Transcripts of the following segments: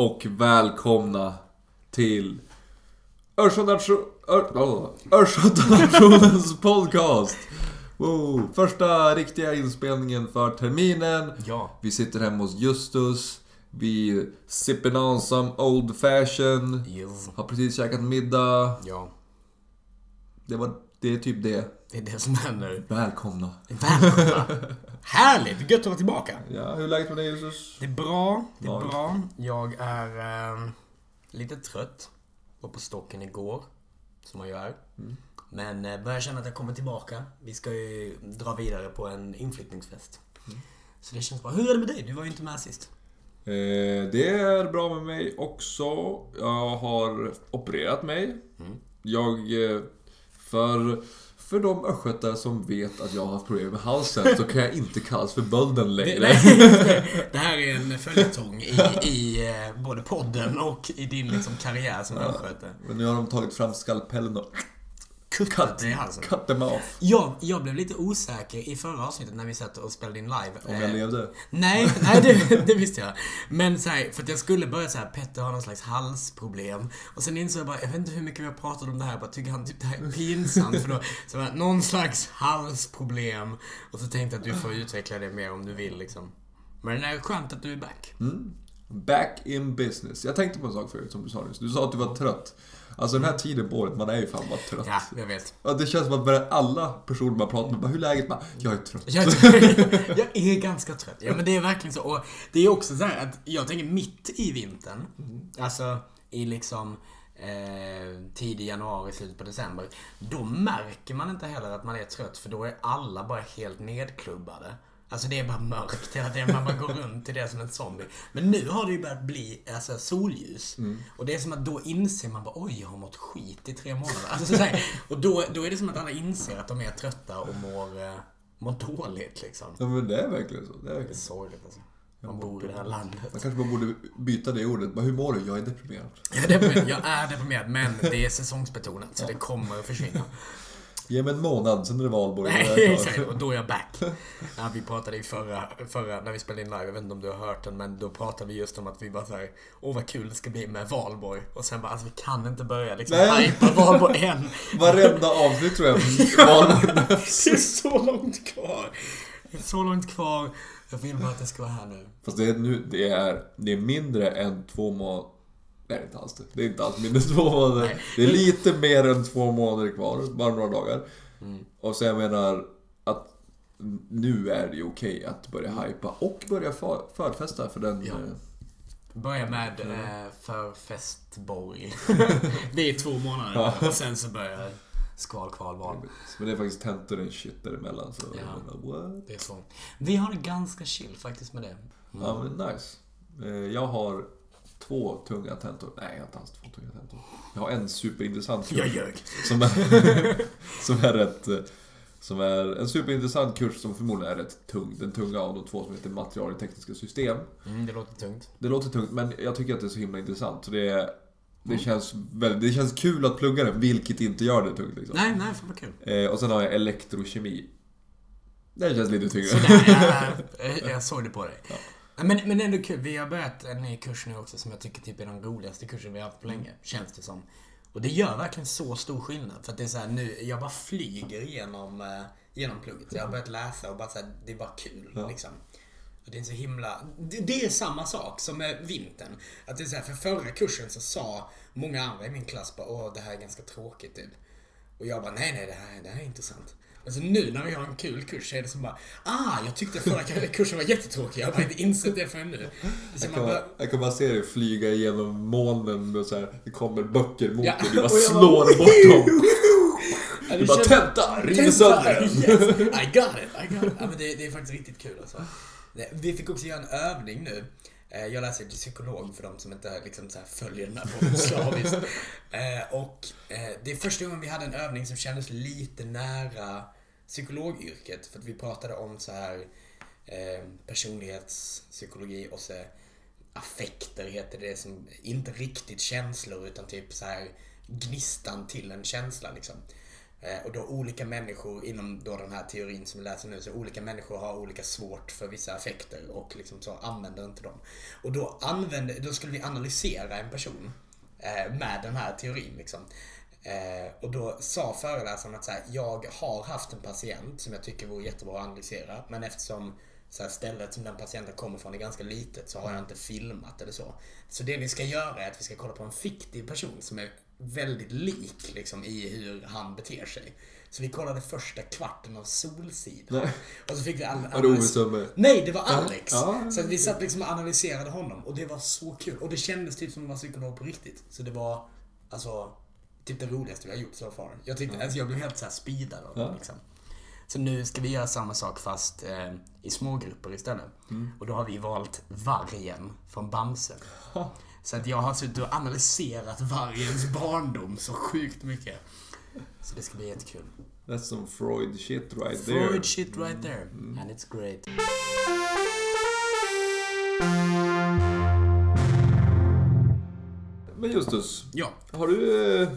Och välkomna till Östgötanationens podcast. Wow. Första riktiga inspelningen för terminen. Ja. Vi sitter hemma hos Justus. Vi sipping on some old fashion. Yes. Har precis käkat middag. Ja. Det, var, det är typ det. Det är det som händer. Välkomna. Välkomna! Härligt! Gött att vara tillbaka. Ja, hur är läget med dig Justus? Det är bra. Det är bra. Jag är ehm, lite trött. Var på stocken igår. Som man gör. Men eh, börjar känna att jag kommer tillbaka. Vi ska ju dra vidare på en inflyttningsfest. Så det känns bra. Hur är det med dig? Du var ju inte med sist. Eh, det är bra med mig också. Jag har opererat mig. Mm. Jag... Eh, för, för de östgötar som vet att jag har haft problem med halsen så kan jag inte kallas för bölden Det, längre. nej, det här är en följetong i, i eh, både podden och i din liksom, karriär som östgöte. Men nu har de tagit fram skalpellen och Kuttat dig i halsen. cut them off. Jag, jag blev lite osäker i förra avsnittet när vi satt och spelade in live. Om jag Eh, levde. Nej, nej det, det visste jag. Men så här, för att jag skulle börja så här, Petter har någon slags halsproblem. Och sen insåg jag bara, jag vet inte hur mycket vi har pratat om det här, jag bara tycker han typ det här är pinsamt. för då, så bara, någon slags halsproblem. Och så tänkte jag att du får utveckla det mer om du vill liksom. Men det är skönt att du är back. Mm. Back in business. Jag tänkte på en sak förut som du sa nyss. Du sa att du var trött. Alltså den här tiden på året, man är ju fan bara trött. Ja, jag vet. Ja, Det känns som att bara alla personer man pratar med bara, hur är läget? Bara, jag är trött. Jag, jag är ganska trött. Ja men det är verkligen så. Och det är också så här att jag tänker mitt i vintern. Alltså i liksom eh, tidig januari, slutet på december. Då märker man inte heller att man är trött för då är alla bara helt nedklubbade. Alltså det är bara mörkt hela tiden. Man bara går runt i det som en zombie. Men nu har det ju börjat bli alltså, solljus. Och det är som att då inser man bara oj, jag har mått skit i tre månader. Alltså, så här, och då, då är det som att alla inser att de är trötta och mår, eh, mår dåligt liksom. Ja men det är verkligen så. Det är Det är verkligen. sorgligt alltså. Man bor i det här landet. Man kanske bara borde byta det ordet. Bara, hur mår du? Jag är deprimerad. Jag är deprimerad, jag är deprimerad men det är säsongsbetonat så det kommer att försvinna. Ge mig en månad, sen är det valborg. Och då är jag back. Ja, vi pratade i förra, förra, när vi spelade in live, jag vet inte om du har hört den, men då pratade vi just om att vi bara såhär, åh vad kul det ska bli med valborg. Och sen bara, alltså vi kan inte börja liksom hypa valborg än. Varenda avsnitt tror jag valborg Det är så långt kvar. Det är så långt kvar. Jag vill bara att det ska vara här nu. Fast det är, nu, det är, det är mindre än två månader. Nej, det är inte alls det. Det är inte alls mindre än två månader. Det är lite mer än två månader kvar. Bara några dagar. Mm. Och så jag menar att nu är det ju okej att börja hypa och börja för, förfesta för den... Ja. eh, Börja med eh, förfestborg. det är två månader och sen så börjar skval, kval, val. Men det är faktiskt tentor and shit däremellan. Så Ja. menar? Det är så. Vi har det ganska chill faktiskt med det. Ja men nice. Eh, Jag har två tunga tentor. Nej, jag har inte alls två tunga tentor. Jag har en superintressant kurs. Jag ljög. Som är, som är rätt... eh, Som är en superintressant kurs som förmodligen är rätt tung. Den tunga av de två som heter material i tekniska system. Mm, det låter tungt. Det låter tungt men jag tycker att det är så himla intressant. Så det, är- det, känns väldigt, det känns kul att plugga den, vilket inte gör det tungt. Liksom. Nej, nej, fan vad kul. Eh, och sen har jag elektrokemi. Det känns lite tyngre. Sådär, jag, jag såg det på dig. Men, men ändå kul. Vi har börjat en ny kurs nu också som jag tycker typ är den roligaste kursen vi har haft på länge. Känns det som. Och det gör verkligen så stor skillnad. För att det är så här nu, jag bara flyger genom, eh, genom plugget. Jag har börjat läsa och bara så här, det är bara kul Ja. liksom. Och det är så himla... Det, det är samma sak som med vintern. Att det är så här, för förra kursen så sa många andra i min klass bara åh det här är ganska tråkigt typ. Och jag bara nej nej det här, det här är intressant. Men så nu när vi har en kul kurs så är det som bara ah jag tyckte förra kursen var jättetråkig. Jag har bara inte insett det förrän nu. Så Jag kan, bara, jag kan bara se dig flyga genom molnen och så här, det kommer böcker mot Ja, dig, du bara slår bara, bort dem. Ja, Du bara tenta, river sönder yes, I got it, I got it. Ja, men det, det är faktiskt riktigt kul alltså. Vi fick också göra en övning nu. Eh, Jag läser till psykolog för de som inte liksom så följer den här podden slaviskt. Eh, Och eh, det är första gången vi hade en övning som kändes lite nära psykologyrket. För att vi pratade om så här eh, personlighetspsykologi och så affekter heter det som inte riktigt känslor utan typ så här gnistan till en känsla liksom. Eh, och då olika människor inom då den här teorin som vi läser nu, så olika människor har olika svårt för vissa affekter och liksom så använder inte dem. Och då, använder, då skulle vi analysera en person eh, med den här teorin. Liksom. Eh, och då sa föreläsaren att så här, jag har haft en patient som jag tycker vore jättebra att analysera, men eftersom så här, stället som den patienten kommer från är ganska litet så har jag inte filmat eller så. Så det vi ska göra är att vi ska kolla på en fiktiv person som är väldigt lik liksom, i hur han beter sig. Så vi kollade första kvarten av Solsidan. Och så fick vi all, Var Ove Sundberg? Nej, det var Alex. Ja. Så att vi satt liksom och analyserade honom och det var så kul. Och det kändes typ som att vara psykolog på riktigt. Så det var, alltså, typ det roligaste vi har gjort så far. Jag tyckte, alltså jag blev helt såhär speedad av det Ja. liksom. Så nu ska vi göra samma sak fast eh, i smågrupper istället. Mm. Och då har vi valt vargen från Bamse. Så att jag har suttit och analyserat vargens barndom så sjukt mycket. Så det ska bli jättekul. That's some Freud shit right there. Mm. Freud shit right there. And it's great. Men Justus, Ja. har du... eh,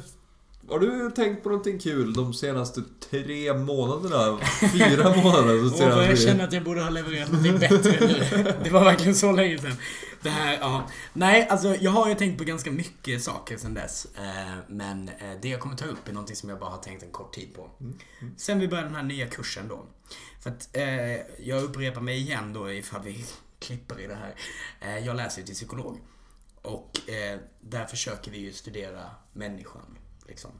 Har du tänkt på någonting kul de senaste tre månaderna? Fyra månader? Så senaste... jag känner att jag borde ha levererat någonting bättre nu. Det var verkligen så länge sedan. Det här, ja. Nej, alltså jag har ju tänkt på ganska mycket saker sedan dess. Eh, Men eh, det jag kommer ta upp är någonting som jag bara har tänkt en kort tid på. Sen vi började den här nya kursen då. För att eh, jag upprepar mig igen då ifall vi klipper i det här. Jag läser ju till psykolog. Och där försöker vi ju studera människan. Liksom.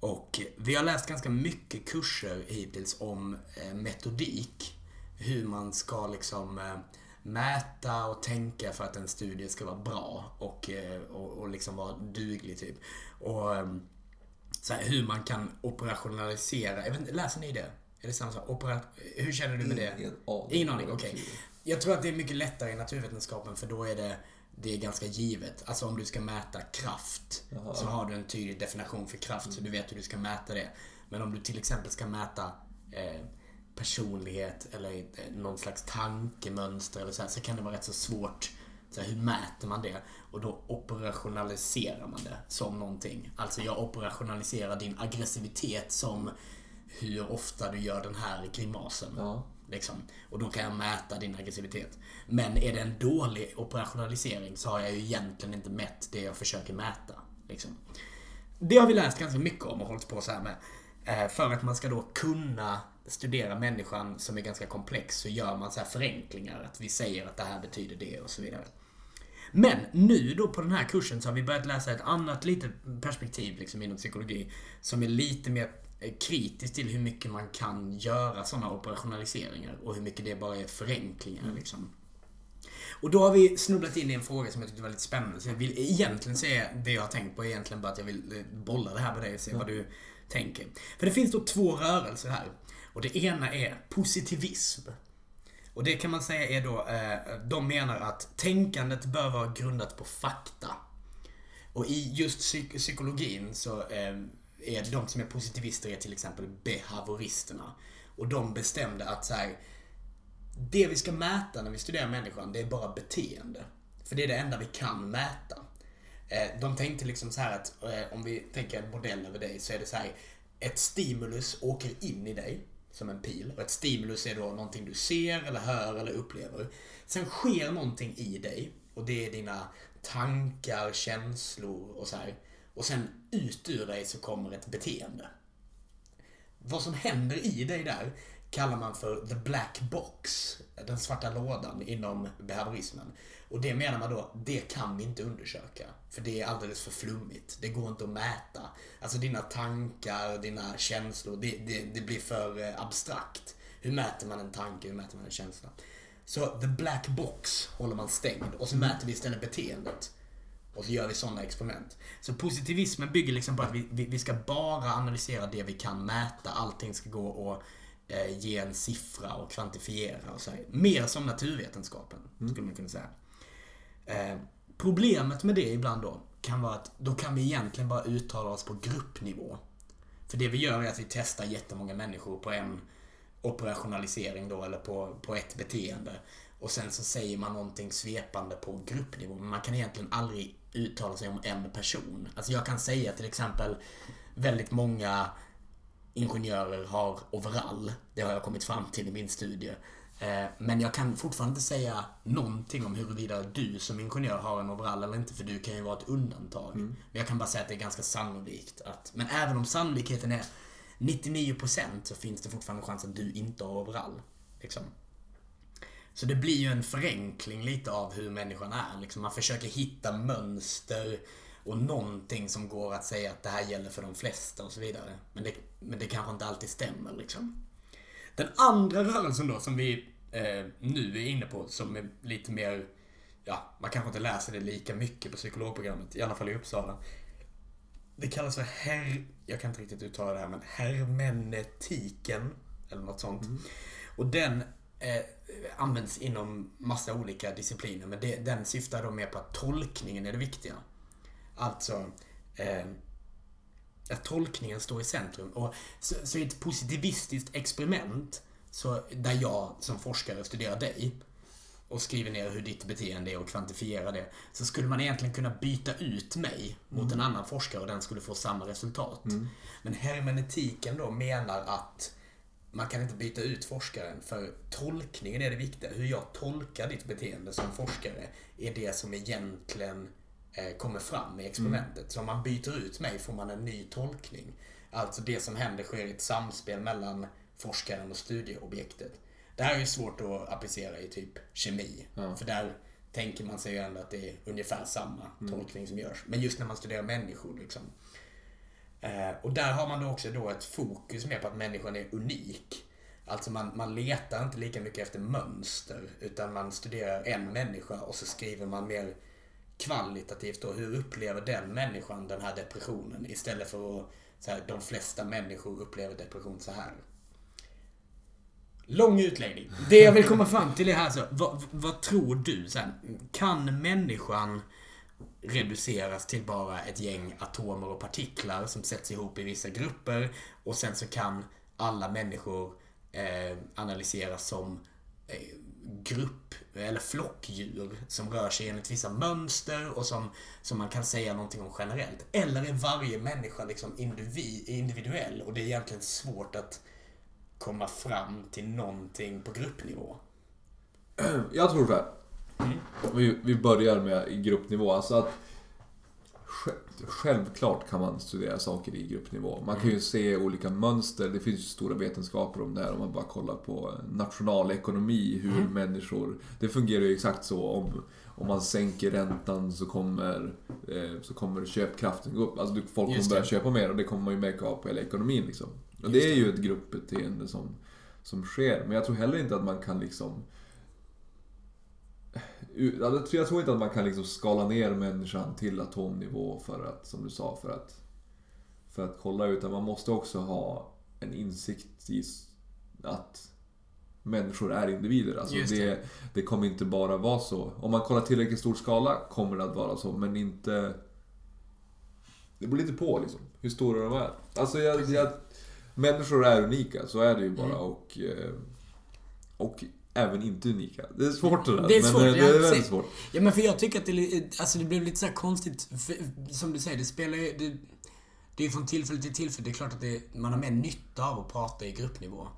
Och vi har läst ganska mycket kurser hittills om eh, metodik. Hur man ska liksom eh, mäta och tänka för att en studie ska vara bra och, eh, och, och liksom vara duglig typ. Och så här, hur man kan operationalisera. Jag vet inte, läser ni det? Är det samma sak? Opera, hur känner du med det? Ingen aning. Ingen aning, okej. Jag tror att det är mycket lättare i naturvetenskapen för då är det, det är ganska givet. Alltså om du ska mäta kraft Jaha. så har du en tydlig definition för kraft så du vet hur du ska mäta det. Men om du till exempel ska mäta eh, personlighet eller eh, någon slags tankemönster eller så, här, så kan det vara rätt så svårt. Så här, hur mäter man det? Och då operationaliserar man det som någonting. Alltså jag operationaliserar din aggressivitet som hur ofta du gör den här grimasen. Ja. Liksom. Och då kan jag mäta din aggressivitet. Men är det en dålig operationalisering så har jag ju egentligen inte mätt det jag försöker mäta. Liksom. Det har vi läst ganska mycket om och hållit på så här med. Eh, för att man ska då kunna studera människan som är ganska komplex så gör man så här förenklingar. Att vi säger att det här betyder det och så vidare. Men nu då på den här kursen så har vi börjat läsa ett annat litet perspektiv liksom inom psykologi som är lite mer eh, kritiskt till hur mycket man kan göra sådana operationaliseringar och hur mycket det bara är förenklingar liksom. Och då har vi snubblat in i en fråga som jag tyckte var lite spännande. Så jag vill egentligen säga, det jag har tänkt på är egentligen bara att jag vill eh, bolla det här med dig och se vad du tänker. För det finns då två rörelser här. Och det ena är positivism. Och det kan man säga är då, eh, de menar att tänkandet bör vara grundat på fakta. Och i just psyk- psykologin så eh, är de som är positivister är till exempel behavioristerna. Och de bestämde att så här, det vi ska mäta när vi studerar människan, det är bara beteende. För det är det enda vi kan mäta. Eh, de tänkte liksom så här att eh, om vi tänker en modell över dig så är det så här. Ett stimulus åker in i dig som en pil. Och ett stimulus är då någonting du ser eller hör eller upplever. Sen sker någonting i dig och det är dina tankar, känslor och så här. Och sen ut ur dig så kommer ett beteende. Vad som händer i dig där kallar man för the black box. Den svarta lådan inom behaviorismen. Och det menar man då, det kan vi inte undersöka. För det är alldeles för flummigt. Det går inte att mäta. Alltså dina tankar, dina känslor, det, det, det blir för eh, abstrakt. Hur mäter man en tanke, hur mäter man en känsla? Så the black box håller man stängd och så mäter vi istället beteendet. Och så gör vi sådana experiment. Så positivismen bygger liksom på att vi, vi, vi ska bara analysera det vi kan mäta. Allting ska gå att eh, ge en siffra och kvantifiera och så här. Mer som naturvetenskapen, skulle man kunna säga. Eh, problemet med det ibland då kan vara att då kan vi egentligen bara uttala oss på gruppnivå. För det vi gör är att vi testar jättemånga människor på en operationalisering då, eller på, på ett beteende. Och sen så säger man någonting svepande på gruppnivå. Men man kan egentligen aldrig uttala sig om en person. Alltså jag kan säga till exempel väldigt många ingenjörer har overall. Det har jag kommit fram till i min studie. Eh, men jag kan fortfarande inte säga någonting om huruvida du som ingenjör har en overall eller inte, för du kan ju vara ett undantag. Men jag kan bara säga att det är ganska sannolikt att, men även om sannolikheten är 99% så finns det fortfarande chans att du inte har overall. Liksom. Så det blir ju en förenkling lite av hur människan är. Liksom man försöker hitta mönster och någonting som går att säga att det här gäller för de flesta och så vidare. Men det, men det kanske inte alltid stämmer liksom. Den andra rörelsen då som vi eh, nu är inne på som är lite mer, ja, man kanske inte läser det lika mycket på psykologprogrammet, i alla fall i Uppsala. Det kallas för her... Jag kan inte riktigt uttala det här, men hermenetiken. Eller något sånt. Och den eh, används inom massa olika discipliner, men det, den syftar då mer på att tolkningen är det viktiga. Alltså, eh, att tolkningen står i centrum. Och så, så i ett positivistiskt experiment, så där jag som forskare studerar dig och skriver ner hur ditt beteende är och kvantifierar det, så skulle man egentligen kunna byta ut mig mot en annan forskare och den skulle få samma resultat. Men hermenetiken då menar att man kan inte byta ut forskaren för tolkningen är det viktiga. Hur jag tolkar ditt beteende som forskare är det som egentligen eh, kommer fram i experimentet. Så om man byter ut mig får man en ny tolkning. Alltså det som händer sker i ett samspel mellan forskaren och studieobjektet. Det här är ju svårt att applicera i typ kemi. För där tänker man sig ju ändå att det är ungefär samma tolkning som görs. Men just när man studerar människor liksom. Eh, och där har man då också då ett fokus mer på att människan är unik. Alltså man, man letar inte lika mycket efter mönster utan man studerar en människa och så skriver man mer kvalitativt då, hur upplever den människan den här depressionen istället för att så här, de flesta människor upplever depression så här. Lång utläggning. Det jag vill komma fram till är här så, vad, vad tror du sen? Kan människan reduceras till bara ett gäng atomer och partiklar som sätts ihop i vissa grupper och sen så kan alla människor eh, analyseras som eh, grupp eller flockdjur som rör sig enligt vissa mönster och som, som man kan säga någonting om generellt. Eller är varje människa liksom individ, individuell och det är egentligen svårt att komma fram till någonting på gruppnivå? Jag tror så här. Vi, vi börjar med i gruppnivå. Alltså att sj- Självklart kan man studera saker i gruppnivå. Man kan ju se olika mönster. Det finns ju stora vetenskaper om det här om man bara kollar på nationalekonomi. Hur människor... Det fungerar ju exakt så. Om, om man sänker räntan så kommer, eh, så kommer köpkraften gå upp. Alltså folk kommer börja köpa mer och det kommer man ju märka av på hela ekonomin. Liksom. Och det är ju ett gruppbeteende som, som sker. Men jag tror heller inte att man kan liksom jag tror- jag tror inte att man kan liksom skala ner människan till atomnivå för att, som du sa, för att, för att kolla. Utan man måste också ha en insikt i att människor är individer. Alltså det. det. Det, kommer inte bara vara så. Om man kollar tillräckligt stor skala kommer det att vara så, men inte... Det beror lite på liksom, hur stora de är. Alltså jag, jag, människor är unika, så är det ju bara. Mm. Och, eh, och även inte unika. Det är svårt det där. Det är men svårt, eh, ja, det är väldigt svårt. Ja men för jag tycker att det, alltså det blev lite så här konstigt, för, som du säger, det spelar ju, det, det är från tillfälle till tillfälle, det är klart att det, man har mer nytta av att prata i gruppnivå.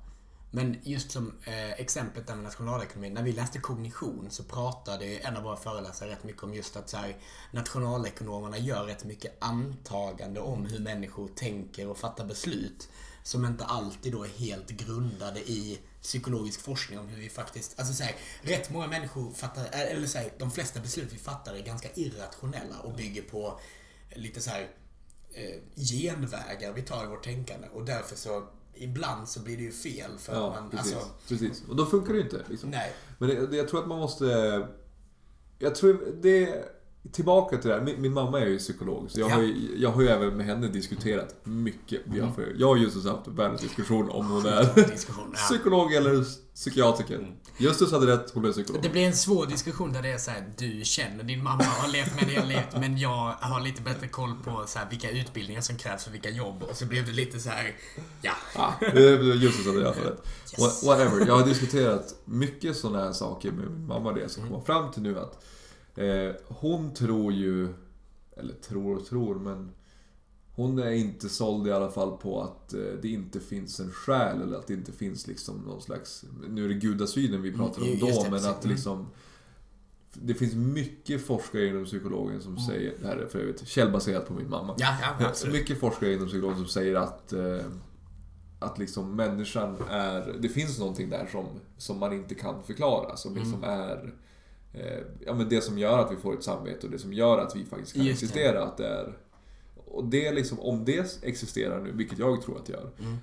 Men just som eh, exemplet där med nationalekonomi, när vi läste kognition så pratade en av våra föreläsare rätt mycket om just att så här, nationalekonomerna gör rätt mycket antagande om hur människor tänker och fattar beslut. Som inte alltid då är helt grundade i psykologisk forskning om hur vi faktiskt, alltså så här, rätt många människor fattar, eller så här, de flesta beslut vi fattar är ganska irrationella och bygger på lite så här eh, genvägar vi tar i vårt tänkande och därför så ibland så blir det ju fel för Ja, man, precis, alltså, precis. Och då funkar det ju inte. Liksom. nej. Men det, det, jag tror att man måste... Jag tror det... Tillbaka till det här. Min, min mamma är ju psykolog. Så jag, Ja. har ju, jag har ju även med henne diskuterat mycket. Har, jag och Justus har haft världens diskussion om hon är psykolog eller psykiatriker. Justus hade rätt, hon är psykolog. Det blir en svår diskussion där det är så här, du känner din mamma och har levt med det jag levt, men jag har lite bättre koll på så här, vilka utbildningar som krävs för vilka jobb. Och så blev det lite så här, ja. Ja, Justus hade rätt. Yes. What- Whatever. Jag har diskuterat mycket sådana här saker med min mamma. Det som kommer fram till nu att eh, hon tror ju, eller tror och tror, men hon är inte såld i alla fall på att eh, det inte finns en själ eller att det inte finns liksom någon slags... Nu är det gudasynen vi pratar om Mm, då, det, men att liksom... Det finns mycket forskare inom psykologen som Mm. säger, det här är för övrigt källbaserat på min mamma. Ja, ja, absolut. mycket forskare inom psykologen som säger att, eh, att liksom människan är... Det finns någonting där som, som man inte kan förklara. Som liksom Mm. är... Eh, ja, men det som gör att vi får ett samvete och det som gör att vi faktiskt kan Just det. existera. Att det är, och det liksom, om det existerar nu, vilket jag tror att det gör. Mm.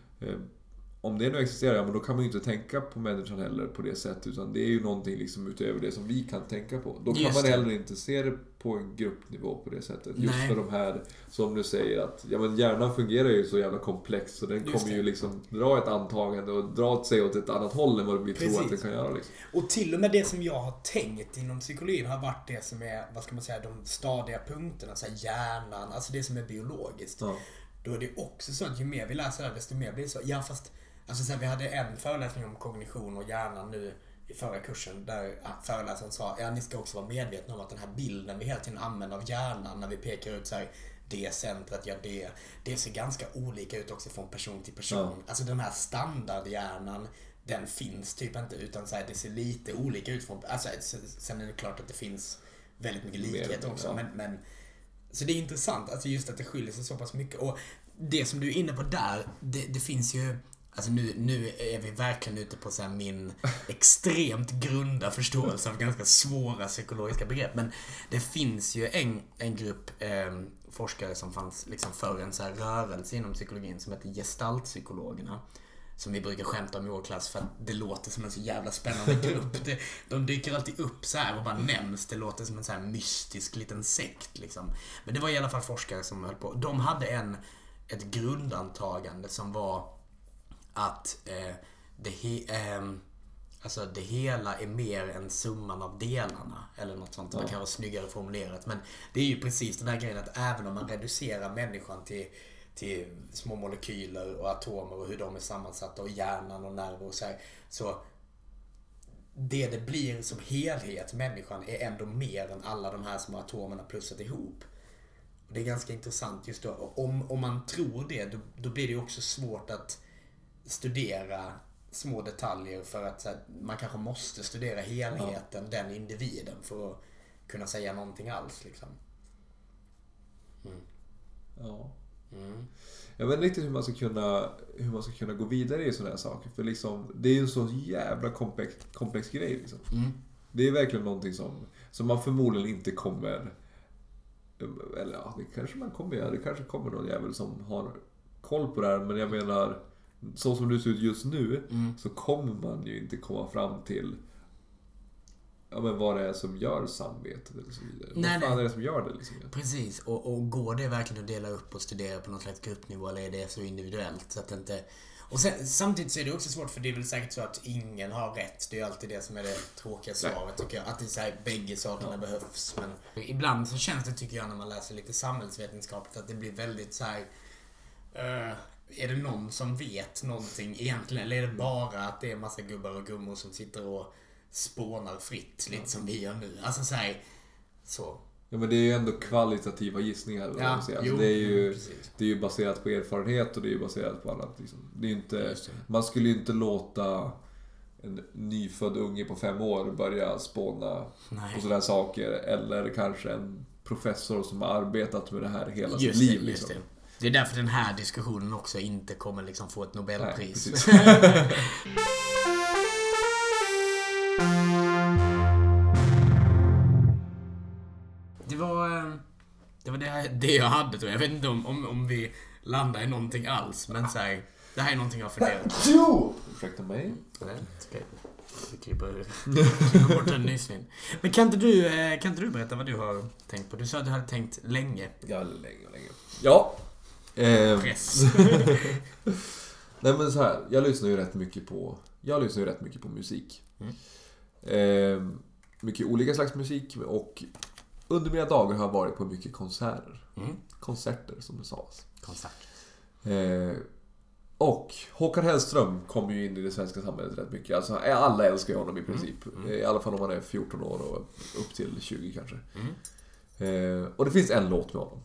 Om det nu existerar, ja, men då kan man ju inte tänka på människan heller på det sättet. Utan det är ju någonting liksom utöver det som vi kan tänka på. Då kan Just man det. heller inte se det på en gruppnivå på det sättet. Just Nej. för de här, som du säger, att ja, men hjärnan fungerar ju så jävla komplext. Så den Just kommer det. ju liksom dra ett antagande och dra sig åt ett annat håll än vad vi tror att den Precis. kan göra. Liksom. Och till och med det som jag har tänkt inom psykologin har varit det som är, vad ska man säga, de stadiga punkterna. Så här hjärnan, alltså det som är biologiskt. Ja. Då är det också så att ju mer vi läser det, desto mer blir det så. Ja, fast alltså så här, vi hade en föreläsning om kognition och hjärnan nu i förra kursen där ja, föreläsaren sa ja, ni ska också vara medvetna om att den här bilden vi hela tiden använder av hjärnan när vi pekar ut så här det centret gör det. Det ser ganska olika ut också från person till person. Ja. Alltså den här standardhjärnan den finns typ inte utan så här, det ser lite olika ut från, alltså sen är det klart att det finns väldigt mycket Mer, likhet också. ja. Men, men så det är intressant, alltså just att det skiljer sig så pass mycket. Och det som du är inne på där, det, det finns ju Alltså nu, nu är vi verkligen ute på så min extremt grunda förståelse av ganska svåra psykologiska begrepp. Men det finns ju en, en grupp eh, forskare som fanns liksom för en så här rörelse inom psykologin som heter gestaltpsykologerna. Som vi brukar skämta om i vår klass för att det låter som en så jävla spännande grupp. Det, de dyker alltid upp så här och bara nämns. Det låter som en så här mystisk liten sekt liksom. Men det var i alla fall forskare som höll på. De hade en, ett grundantagande som var att eh, det, he, ehm, alltså det hela är mer än summan av delarna. Eller något sånt. Det kan vara snyggare formulerat. Men det är ju precis den här grejen att även om man reducerar människan till, till små molekyler och atomer och hur de är sammansatta och hjärnan och nerver och så här. Så det det blir som helhet, människan, är ändå mer än alla de här små atomerna plussat ihop. Och det är ganska intressant just då. Om, om man tror det, då, då blir det också svårt att studera små detaljer för att här, man kanske måste studera helheten, den individen, för att kunna säga någonting alls. Liksom. Ja. Mm. Jag vet inte riktigt hur man ska kunna, hur man ska kunna gå vidare i sådana här saker. För liksom, det är ju en så jävla komplex, komplex grej. Liksom. Mm. Det är verkligen någonting som, som man förmodligen inte kommer... Eller ja, det kanske man kommer göra. Det kanske kommer någon jävel som har koll på det här. Men jag menar, så som det ser ut just nu Mm. så kommer man ju inte komma fram till ja, men vad det är som gör samvetet eller så vidare. Nej, vad fan är det som gör det liksom? Precis, och, och går det verkligen att dela upp och studera på någon slags gruppnivå eller är det så individuellt så att inte... Och sen, samtidigt så är det också svårt för det är väl säkert så att ingen har rätt. Det är ju alltid det som är det tråkiga svaret tycker jag. Att det är så här, bägge sakerna behövs. Men ibland så känns det tycker jag när man läser lite samhällsvetenskapligt att det blir väldigt så här. eh, är det någon som vet någonting egentligen? Eller är det bara att det är massa gubbar och gummor som sitter och spånar fritt, lite som vi gör nu? Alltså så här, så. Ja men det är ju ändå kvalitativa gissningar. Ja, säger. jo, alltså, det, är ju, precis. det är ju baserat på erfarenhet och det är ju baserat på annat. Liksom. Det är inte, det. man skulle ju inte låta en nyfödd unge på fem år börja spåna Nej. på sådana här saker. Eller kanske en professor som har arbetat med det här hela Just sitt det, liv. Liksom. Det. Är därför den här diskussionen också inte kommer liksom få ett Nej, Nobelpris. precis. det var, eh, det, var det, det jag hade tror jag. Jag vet inte om, om, om vi landar i någonting alls. Men så här, det här är någonting jag har funderat. Jo! Ursäkta mig. Nej, okej. Vi klipper klipper bort en nysning. Men kan inte, du, eh, kan inte du berätta vad du har tänkt på? Du sa att du hade tänkt länge. Ja, länge länge. Ja. Eh, Press. Nej men så här, jag lyssnar ju rätt mycket på Jag lyssnar ju rätt mycket på musik. Mm. Eh, mycket olika slags musik och under mina dagar har jag varit på mycket konserter. Mm. Konserter som det sades. Konsert. Eh, och Håkan Hellström kommer ju in i det svenska samhället rätt mycket. Alltså, alla älskar ju honom i princip. Mm. I alla fall om man är 14 år och upp till 20 kanske. Mm. Eh, och det finns en låt med honom.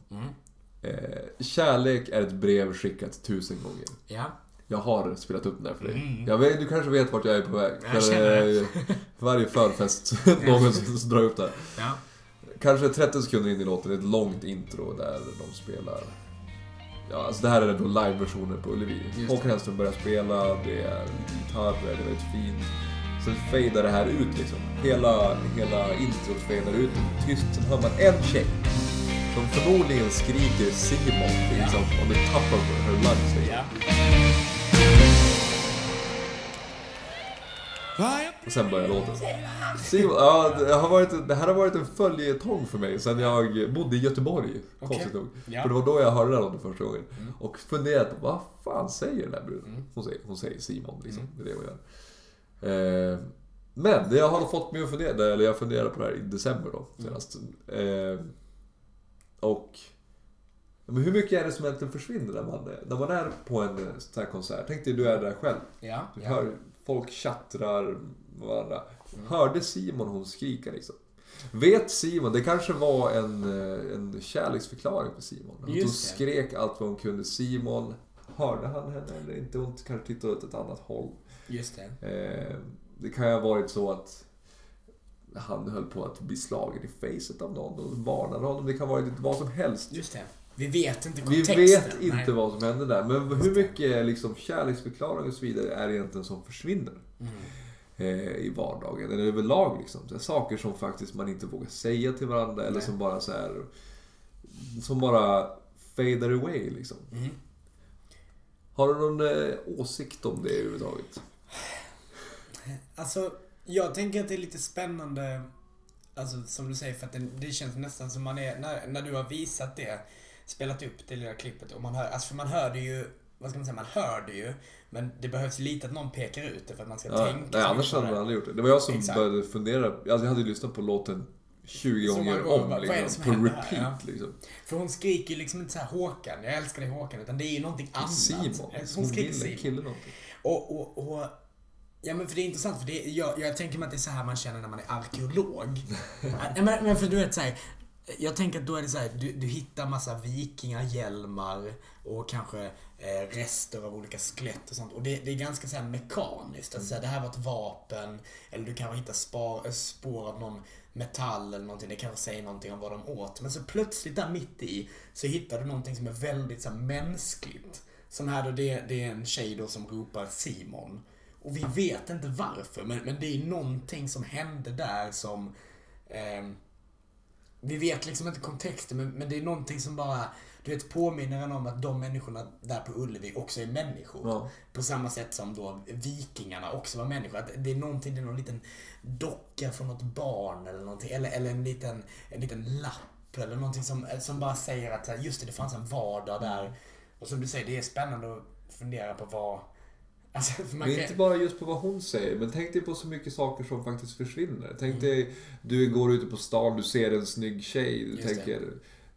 Eh, kärlek är ett brev skickat tusen gånger. Ja. Jag har spelat upp den där för dig. Mm. Jag vet, du kanske vet vart jag är på väg. Jag känner det. eh, varje förfest, någon som drar upp det. Ja. Kanske 30 sekunder in i låten, ett långt intro där de spelar... Ja, alltså det här är då live-versioner på Ullevi. Håkan. Hellström börjar spela, det är gitarrer, det är väldigt fint. Sen fejdar det här ut liksom. Hela, hela introt fejdar ut, tyst, sen hör man en tjej. Som förmodligen skriker Simon, liksom, on the top of her lungs. Liksom. Ja. Och sen börjar låten. Simon, ja, det, har varit, det här har varit en följetong för mig sen jag bodde i Göteborg. Konstigt nog. Ja. För det var då jag hörde den låten första gången. Och funderade på vad fan säger den här bruden? Mm. Hon, säger, hon säger Simon, liksom. Det är det hon gör. Eh, men det har fått mig att fundera, eller jag funderade på det här i december då, senast. Eh, och... Men hur mycket är det som egentligen försvinner när man, när man är på en eh, sån här konsert? Tänk dig, du är där själv. Ja. Du ja. hör folk tjattrar varandra. Hörde Simon hon skrika liksom? Vet Simon, det kanske var en, eh, en kärleksförklaring för Simon. Att hon Just skrek allt vad hon kunde. Simon, hörde han henne eller inte? Hon kanske tittade åt ett annat håll. Just det. Eh, det kan ju ha varit så att han höll på att bli slagen i facet av någon och varnade honom. Det kan ha varit vad som helst. Just det. Vi vet inte Vi kontexten. vet inte Nej. vad som hände där. Men hur mycket liksom, kärleksförklaring och så vidare är det egentligen som försvinner? Mm. eh, i vardagen, eller överlag liksom. Så saker som faktiskt man inte vågar säga till varandra eller Nej. som bara så här Som bara fadar away liksom. Mm. Har du någon eh, åsikt om det överhuvudtaget? Alltså, jag tänker att det är lite spännande, alltså som du säger, för att det, det känns nästan som man är, när, när du har visat det, spelat upp det lilla klippet och man hör, alltså för man hör det ju, vad ska man säga, man hör det ju, men det behövs lite att någon pekar ut det för att man ska Ja, tänka nej, annars hade man aldrig gjort det. Det var jag som Exakt. började fundera. Alltså, jag hade lyssnat på låten 20 Så gånger om. det Liksom, som på händer här? repeat Ja. liksom. För hon skriker ju liksom inte så här Håkan, jag älskar dig Håkan, utan det är ju någonting annat. Simon. Hon Som skriker Simon. kille någonting. Och, och, och, ja men för det är intressant för det, jag, jag tänker mig att det är så här man känner när man är arkeolog. ja, men, men för du vet så här, jag tänker att då är det så här, du, du hittar massa vikingahjälmar och kanske eh, rester av olika skelett och sånt. Och det, det är ganska så här mekaniskt. Alltså, mm. det här var ett vapen. Eller du kanske hittar spar, spår av någon metall eller någonting. Det kanske säger någonting om vad de åt. Men så plötsligt där mitt i så hittar du någonting som är väldigt så här, mänskligt. Som här då, det, det är en tjej då som ropar Simon. Och vi vet inte varför, men, men det är någonting som hände där som... ehm, vi vet liksom inte kontexten, men, men det är någonting som bara, du vet, påminner en om att de människorna där på Ullevi också är människor. Ja. På samma sätt som då vikingarna också var människor. Att det är någonting, det är någon liten docka från något barn eller någonting. Eller, eller en, liten, en liten lapp eller någonting som, som bara säger att just det, det fanns en vardag där. Och som du säger, det är spännande att fundera på vad... Alltså, man Men kan, inte bara just på vad hon säger, men tänk dig på så mycket saker som faktiskt försvinner. Tänk Mm. dig, du går ute på stan, du ser en snygg tjej, du Just det. tänker,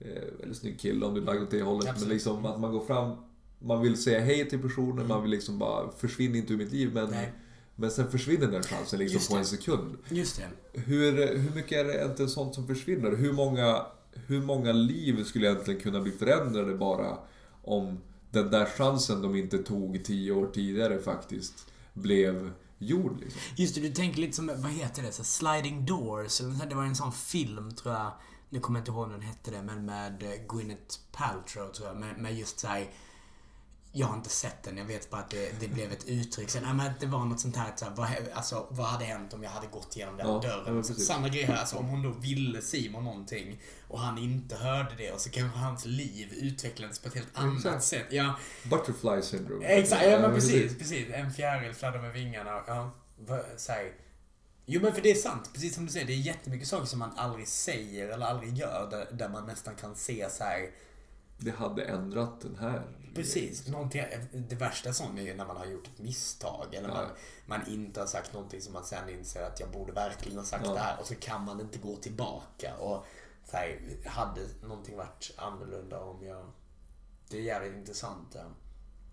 eh, eller snygg kille om du är lagd åt det hållet. Absolut. Men liksom att man går fram, man vill säga hej till personen, man vill liksom bara, försvinn inte ur mitt liv. Men, Mm. Nej. men sen försvinner den chansen liksom på det. en sekund. Just det. Hur, hur mycket är det egentligen sånt som försvinner? Hur många, hur många liv skulle egentligen kunna bli förändrade bara om den där chansen de inte tog tio år tidigare faktiskt blev gjord liksom? Just det, du tänker lite som, vad heter det? Så Sliding Doors. eller. Det var en sån film, tror jag. Nu kommer jag inte ihåg vad den hette det, men med Gwyneth Paltrow, tror jag. Med, med just så här, jag har inte sett den, jag vet bara att det, det blev ett uttryck. Sen, nej, men att det var något sånt här, så här vad, alltså, vad hade hänt om jag hade gått igenom den Ja, ja, dörren? men precis. samma grej här, alltså om hon då ville Simon någonting och han inte hörde det och så kanske hans liv utvecklades på ett helt annat Exakt. sätt. Ja, Butterfly syndrome. Exakt, ja men precis, precis. En fjäril fladdrar med vingarna. Ja, säg. Jo men för det är sant, precis som du säger. Det är jättemycket saker som man aldrig säger eller aldrig gör. Där, där man nästan kan se så här. Det hade ändrat den här. Precis, någonting, det värsta sånt är ju när man har gjort ett misstag. Eller Ja. man, man inte har sagt någonting som man sen inser att jag borde verkligen ha sagt Ja. det här. Och så kan man inte gå tillbaka. Och så här, hade någonting varit annorlunda om jag... Det är jävligt intressant. Ja.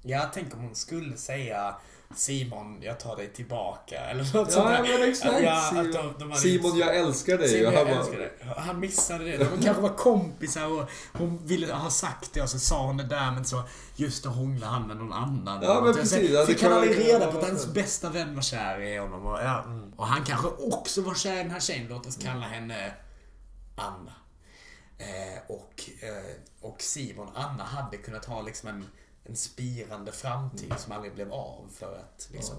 Jag tänker om hon skulle säga Simon, jag tar dig tillbaka. Eller något Ja, sånt där. men exakt. Simon, att de- de Simon, jag älskar dig. Simon, jag bara, älskar dig. Han missade det. De kanske var kompisar och hon ville ha sagt det och så sa hon det där men så just då hånglade han med någon annan. Ja, men precis. Det Fick han aldrig reda på att hans bästa vän var kär i honom. Och, ja, mm. och han kanske också var kär i den här tjejen. Låt oss kalla henne Anna. Eh, och, eh, och Simon Anna hade kunnat ha liksom en, en spirande framtid som aldrig blev av för att liksom...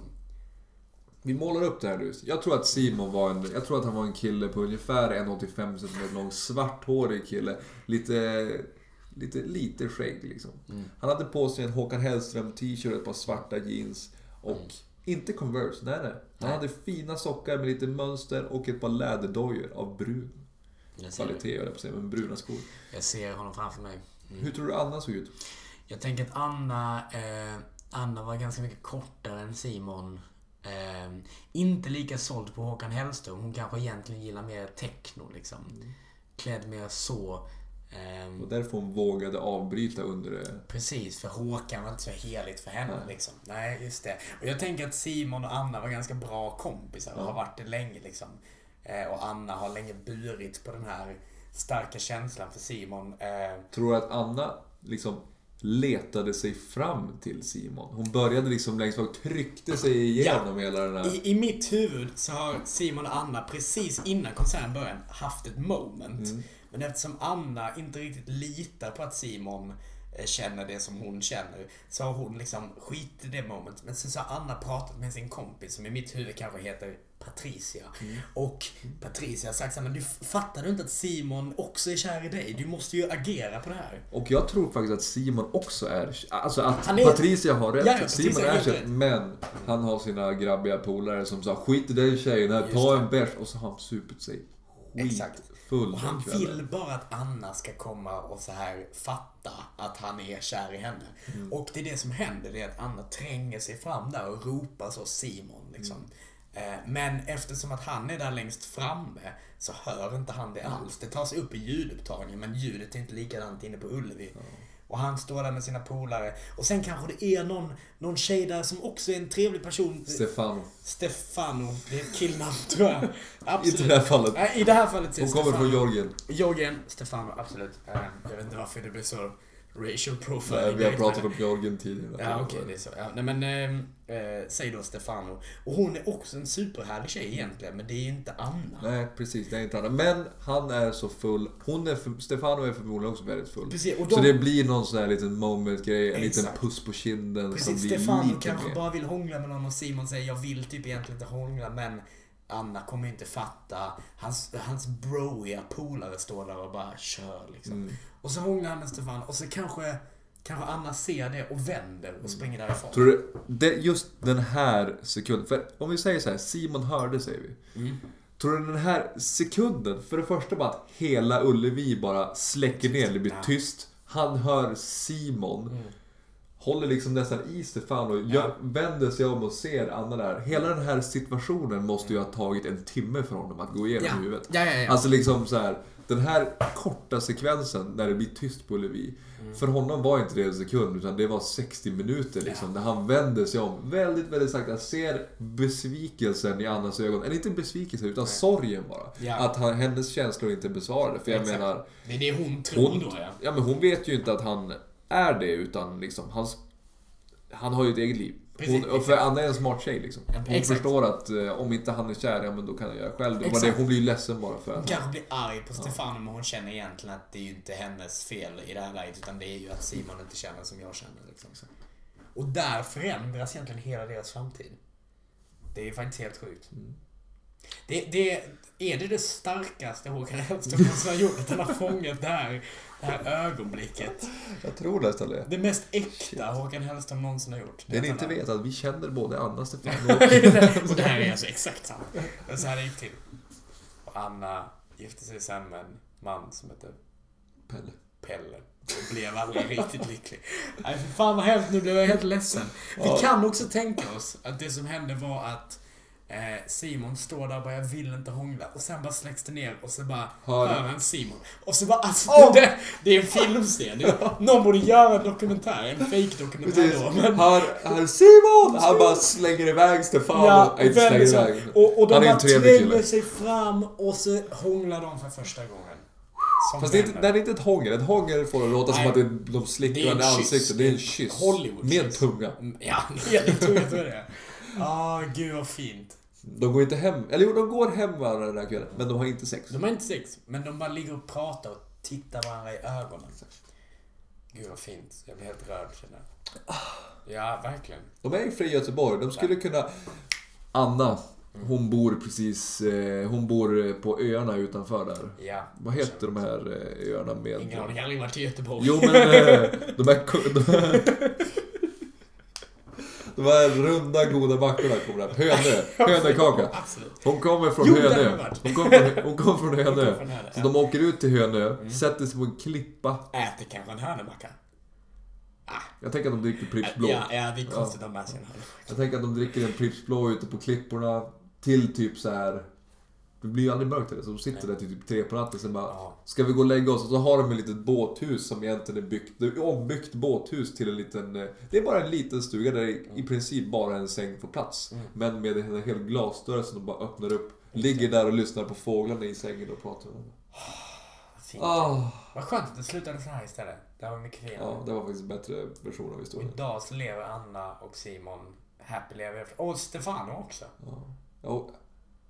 Vi målar upp det här nu. Jag tror att Simon var en, jag tror att han var en kille på ungefär 1,85 cm lång, svarthårig kille. Lite, lite, lite skägg liksom. Han hade på sig en Håkan Hellström t-shirt, ett par svarta jeans och inte Converse, nej nej. Han Nej. hade fina sockar med lite mönster och ett par läderdojor av brun kvalitet, jag på säga, men bruna skor. jag ser honom framför mig. Hur tror du Anna såg ut? Jag tänker att Anna, eh, Anna var ganska mycket kortare än Simon. Eh, inte lika såld på Håkan Hellström. Hon kanske egentligen gillar mer techno liksom. Klädd mer så. Eh, Och därför hon vågade avbryta under det. Precis, för Håkan var inte så heligt för henne Nej. liksom. Nej, just det. Och jag tänker att Simon och Anna var ganska bra kompisar och Ja. har varit det länge liksom. Eh, och Anna har länge burit på den här starka känslan för Simon. Eh, Tror du att Anna liksom letade sig fram till Simon? Hon började liksom längst bak, tryckte sig igenom hela den här... I, I mitt huvud så har Simon och Anna precis innan konserten började haft ett moment. Mm. Men eftersom Anna inte riktigt litar på att Simon känner det som hon känner så har hon liksom skit i det momentet. Men sen så har Anna pratat med sin kompis som i mitt huvud kanske heter Patricia. Mm. Och Patricia har sagt så här, men du fattar du inte att Simon också är kär i dig? Du måste ju agera på det här. Och jag tror faktiskt att Simon också är... Alltså att är- Patricia har rätt. Ja, ja, Simon är kär, rätt. men han har sina grabbiga polare som sa skit i den tjejen här, ta en bärs. Och så har han supit sig Exakt. skitfull Och han den kvällen. vill bara att Anna ska komma och så här fatta att han är kär i henne. Mm. Och det är det som händer, det är att Anna tränger sig fram där och ropar så Simon liksom. Mm. Eh, Men eftersom att han är där längst framme så hör inte han det alls. Det tas upp i ljudupptagningen men ljudet är inte likadant inne på Ullevi. Och han står där med sina polare. Och sen kanske det är någon, någon tjej där som också är en trevlig person. Stefano. Stefano, det är ett killnamn tror jag. Absolut. I det här fallet. Nej, I det här fallet Hon kommer Stefano. från Georgien. Georgien, Stefano, absolut. Eh, Jag vet inte varför det blir så racial profiling. Nej, vi har pratat med om Georgien tidigare. Ja, okej, det är så. Ja, nej, men eh, eh, säg då Stefano. Och hon är också en superhärlig tjej egentligen, men det är inte Anna. Nej, precis. Det är inte han. Men han är så full. Hon är för, Stefano är förmodligen också väldigt full. Precis, och Så de- det blir någon sån här liten moment-grej. En liten puss på kinden som Precis, blir Stefano kanske mer. bara vill hångla med någon och Simon säger jag vill typ egentligen inte hångla men Anna kommer inte fatta. Hans, hans broiga polare står där och bara kör liksom. Mm. Och så hånglar han med Stefano och så kanske, kanske Anna ser det och vänder och springer därifrån. Tror du, det, just den här sekunden, för om vi säger så här, Simon hörde säger vi. Mm. Tror du den här sekunden, för det första bara att hela Ullevi bara släcker ner, det blir tyst. Han hör Simon, Mm. Håller liksom nästan i Stefano, gör, vänder sig om och ser Anna där. Hela den här situationen måste ju ha tagit en timme för honom att gå igenom Ja. i huvudet. Ja, ja, ja. Alltså liksom så här, den här korta sekvensen när det blir tyst på Ullevi. Mm. För honom var inte det en sekund utan det var 60 minuter liksom. När han vänder sig om väldigt, väldigt sakta. Ser besvikelsen i Annas ögon. Eller inte besvikelsen utan Nej. sorgen bara. Ja. Att han, hennes känslor inte besvarade. För jag Exakt. menar, Det är det hon tror hon, då ja. ja, men hon vet ju inte att han är det utan liksom hans... Han har ju ett eget liv. Precis, Hon, och för Anna är en smart tjej liksom. Hon Exakt. förstår att eh, om inte han är kär, ja men då kan jag göra själv. Det var det, hon blir ju ledsen bara för Hon att... kanske blir arg på Stefano men hon känner egentligen att det är ju inte hennes fel i det här läget utan det är ju att Simon inte känner som jag känner. Liksom. Och där förändras egentligen hela deras framtid. Det är ju faktiskt helt sjukt. Det, det, är det det starkaste Håkan Hellström någonsin har gjort? Att han har fångat det här, det här ögonblicket. Jag tror nästan det. Det mest äkta Håkan Hellström någonsin har gjort. Det ni att inte vet är att vi känner både Anna och Stefano. och det här är alltså exakt samma. Det så här det gick till. Och Anna gifte sig sen med en man som hette Pelle. Pelle. Och blev aldrig riktigt lycklig. Nej, för fan vad hemskt. Nu blev jag helt ledsen. Vi kan också tänka oss att det som hände var att Simon står där och bara, jag vill inte hångla. Och sen bara släcks det ner och så bara Hör hör han Simon. Och så bara, alltså Åh! det, det är en filmscen. Någon borde göra en dokumentär, en fake-dokumentär Precis. då. Men, Här, här Simon! Han bara slänger iväg Stefan. ja, Nej, inte slänger iväg. Och, och de Han är bara tränger sig fram och så hånglar de för första gången. Som Fast det är, inte, det är inte ett hångel. Ett hångel får det låta som Nej. att det, de slickar är varandra i ansiktet. Det är en kyss. Hollywood Med kyss. tunga. Mm, Ja, jag tror jag det. Ah, gud vad fint. De går inte hem. Eller jo, de går hem varandra den här kvällen. Men de har inte sex. De har inte sex, men de bara ligger och pratar och tittar varandra i ögonen. Gud vad fint. Jag blir helt rörd känner jag. Ja, verkligen. De är i Göteborg. De skulle kunna... Anna, hon bor precis... eh, Hon bor på öarna utanför där. Ja. Vad heter de här eh, öarna med... Ingen aning, jag har aldrig varit i Göteborg. Jo men eh, de här... De här, de här runda goda backarna kommer där. Hönö. Hönökaka. Hon kommer från Jo, Hönö. Hon kommer från, hon kommer från Hönö. Så de åker ut till Hönö, Mm. sätter sig på en klippa. Äter kanske en hörnebacka. Jag tänker att de dricker Pripps Blå. Ja, ja, det är konstigt att ha med sig en. Jag tänker att de dricker en Pripps Blå ute på klipporna. Till typ så här. Det blir ju aldrig mörkt eller så de sitter där till typ tre på natten sen bara Ja. Ska vi gå och lägga oss? Och så har de ett litet båthus som egentligen är byggt, det är ombyggt båthus till en liten eh, Det är bara en liten stuga där i, i princip bara en säng får plats. Mm. Men med en hel glasdörr som de bara öppnar upp. Ligger där och lyssnar på fåglarna i sängen och pratar med dem. Fint. Ah, Vad skönt att det slutade så här istället. Det var mycket finare. ja, det var faktiskt en bättre version av Och historien. idag så lever Anna och Simon happily ever. Och Stefano också. Ja. Och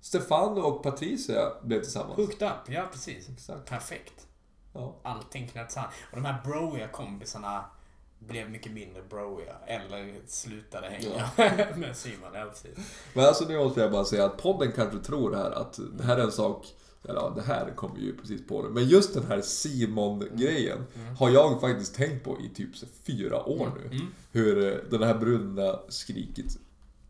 Stefan och Patricia blev tillsammans. Hooked up, ja precis. Exakt. Perfekt. Ja. Allting knöts samman. Och de här broiga kompisarna blev mycket mindre broiga. Eller slutade hänga med Simon. Ja, precis. Men alltså nu måste jag bara säga att podden kanske tror här att det här är en sak eller ja, det här kommer ju precis på det. Men just den här Simon-grejen har jag faktiskt tänkt på i typ så fyra år nu. Hur eh, den här brudna skrikit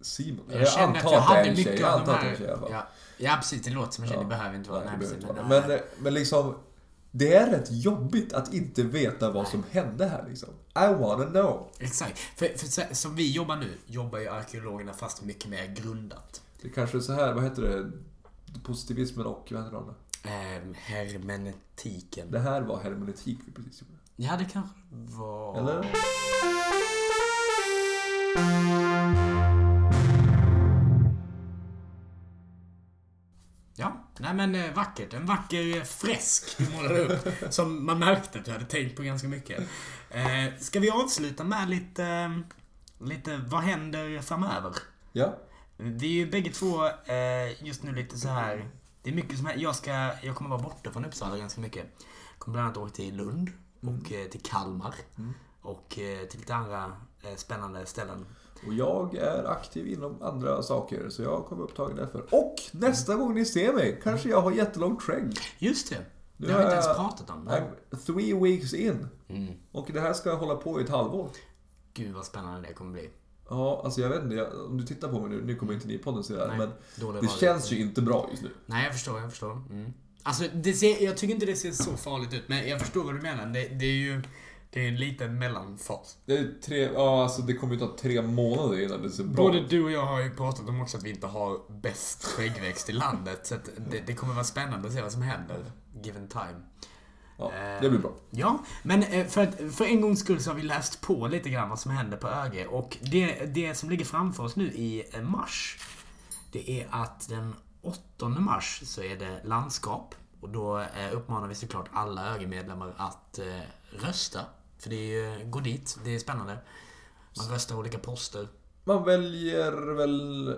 Simon. Jag kände att jag hade tjej. mycket Jag av antar de här... tjej. Ja, ja, precis. Det låter som en tjej. Ja. Det behöver inte vara. Nej, Men, men, men liksom det är rätt jobbigt att inte veta vad som hände här liksom. I wanna know. Exakt. För, för så, som vi jobbar nu, jobbar ju arkeologerna fast mycket mer grundat. Det kanske är så här, vad heter det? Positivismen och, vad heter det? Ehm, hermenetiken. Det här var hermeneutik vi precis gjorde. Ja, det kanske var... Eller? Ja, nej men eh, vackert. En vacker eh, fresk du målade upp. som man märkte att du hade tänkt på ganska mycket. Eh, ska vi avsluta med lite, eh, lite vad händer framöver? Ja. Vi är ju bägge två eh, just nu lite så här. Det är mycket som här. Jag, ska, jag kommer vara borta från Uppsala ganska mycket. Jag kommer bland annat åka till Lund och eh, till Kalmar. Och eh, till lite andra spännande ställen. Och jag är aktiv inom andra saker, så jag kommer upptagen därför. Och nästa gång ni ser mig kanske jag har jättelång träng. Just det. Nu Det har vi inte ens jag- pratat om. I'm three weeks in. Mm. Och det här ska hålla på i ett halvår. Gud vad spännande det kommer bli. Ja, alltså jag vet inte, jag, om du tittar på mig nu, nu kommer inte ni i podden se det här, Nej, men det radio. känns ju inte bra just nu. Nej, jag förstår, jag förstår. Mm. Alltså, det ser, jag tycker inte det ser så farligt ut, men jag förstår vad du menar. Det, det är ju det är en liten mellanfas. Det är tre, ja alltså det kommer ju ta tre månader innan det ser bra Både du och jag har ju pratat om också att vi inte har bäst skäggväxt i landet. Så det, det kommer vara spännande att se vad som händer. Given time. Ja, Eh, det blir bra. Ja, men eh, för, att, för en gångs skull så har vi läst på lite grann vad som händer på ÖG. Och det, det som ligger framför oss nu i eh, mars, det är att den 8 mars så är det landskap. Och då uppmanar vi såklart alla ÖG-medlemmar att rösta. För det är ju, gå dit, det är spännande. Man röstar olika poster. Man väljer väl,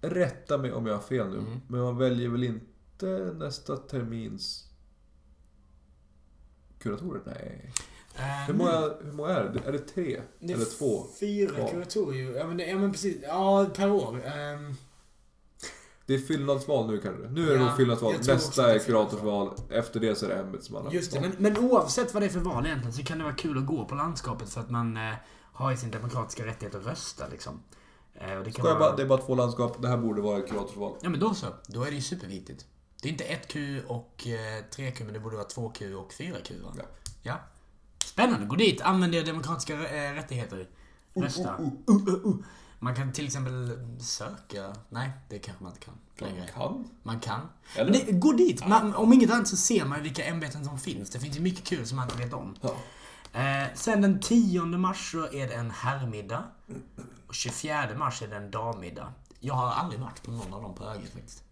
rätta mig om jag har fel nu, Mm. men man väljer väl inte nästa termins kuratorer? Nej. Eh, Hur många, hur många är det? Är det tre? det Eller två? Fyra kvar? kuratorier. Ja men, ja men precis. Ja, per år. Ehm, Det är fyllnadsval nu kanske? Nu är det Ja, nog fyllnadsval. Nästa är kuratorsval. Efter det så är det ämbetsmanna. Just det, men, men oavsett vad det är för val egentligen så kan det vara kul att gå på landskapet för att man eh, har i sin demokratiska rättighet att rösta liksom. Eh, och det kan vara... bara, det är bara två landskap. Det här borde vara ett kuratorsval. Ja men då så. Då är det ju superviktigt. Det är inte 1Q och eh, 3Q men det borde vara 2Q och 4Q va? Ja. ja. Spännande. Gå dit, använd era demokratiska eh, rättigheter. Rösta. uh, Uh, uh, uh. Man kan till exempel söka... Nej, det kanske man inte kan längre. Kan? Man kan. Eller? Det, gå dit. Man, om inget annat så ser man vilka ämbeten som finns. Det finns ju mycket kul som man inte vet om. Ja. Eh, sen den 10 mars så är det en herrmiddag. Och 24 mars är det en dammiddag. Jag har aldrig varit på någon av dem på ögat faktiskt.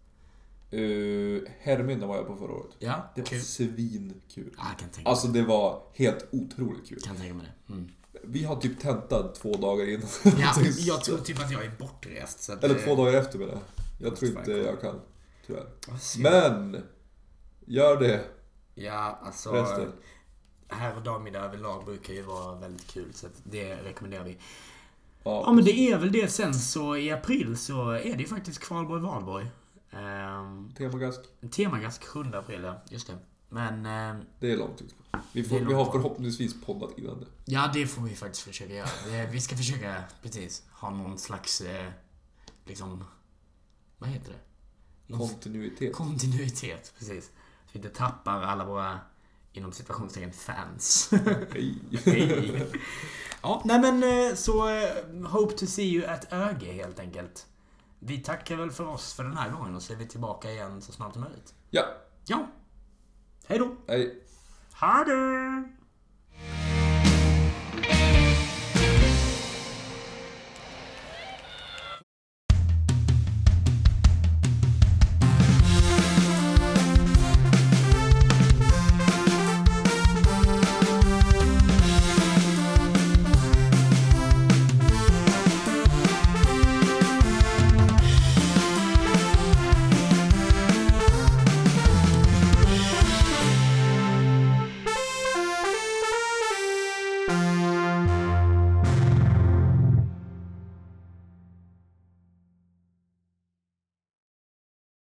Uh, Herrmiddag var jag på förra året. Ja, Det var kul. svinkul. Jag kan tänka, Alltså det var helt otroligt kul. kan tänka mig det. Mm. Vi har typ tentat två dagar innan. Ja, jag tror typ att jag är bortrest. Så att, Eller eh, två dagar efter menar jag. Jag tror inte jag kan. Tyvärr. Men! Gör det Ja, alltså... resten. Herr och dammiddag överlag brukar ju vara väldigt kul. Så det rekommenderar vi. Ja. Ja, men det är väl det sen så i april så är det ju faktiskt Kvalborg-Valborg. Ehm, Temagask. Temagask 7 april, ja. Just det. Men... ehm, Det är långt ut. Vi, får, vi har förhoppningsvis poddat innan det. Ja, det får vi faktiskt försöka göra. Vi ska försöka, precis, ha någon slags, eh, liksom, vad heter det? Någon Kontinuitet. kontinuitet, precis. Så vi inte tappar alla våra, inom situationstecken, fans. Hej. Hej. ja, nej men eh, så eh, hope to see you at ÖG helt enkelt. Vi tackar väl för oss för den här gången och så är vi tillbaka igen så snart som möjligt. Ja, Ja. Hej då! Hej! Ha det!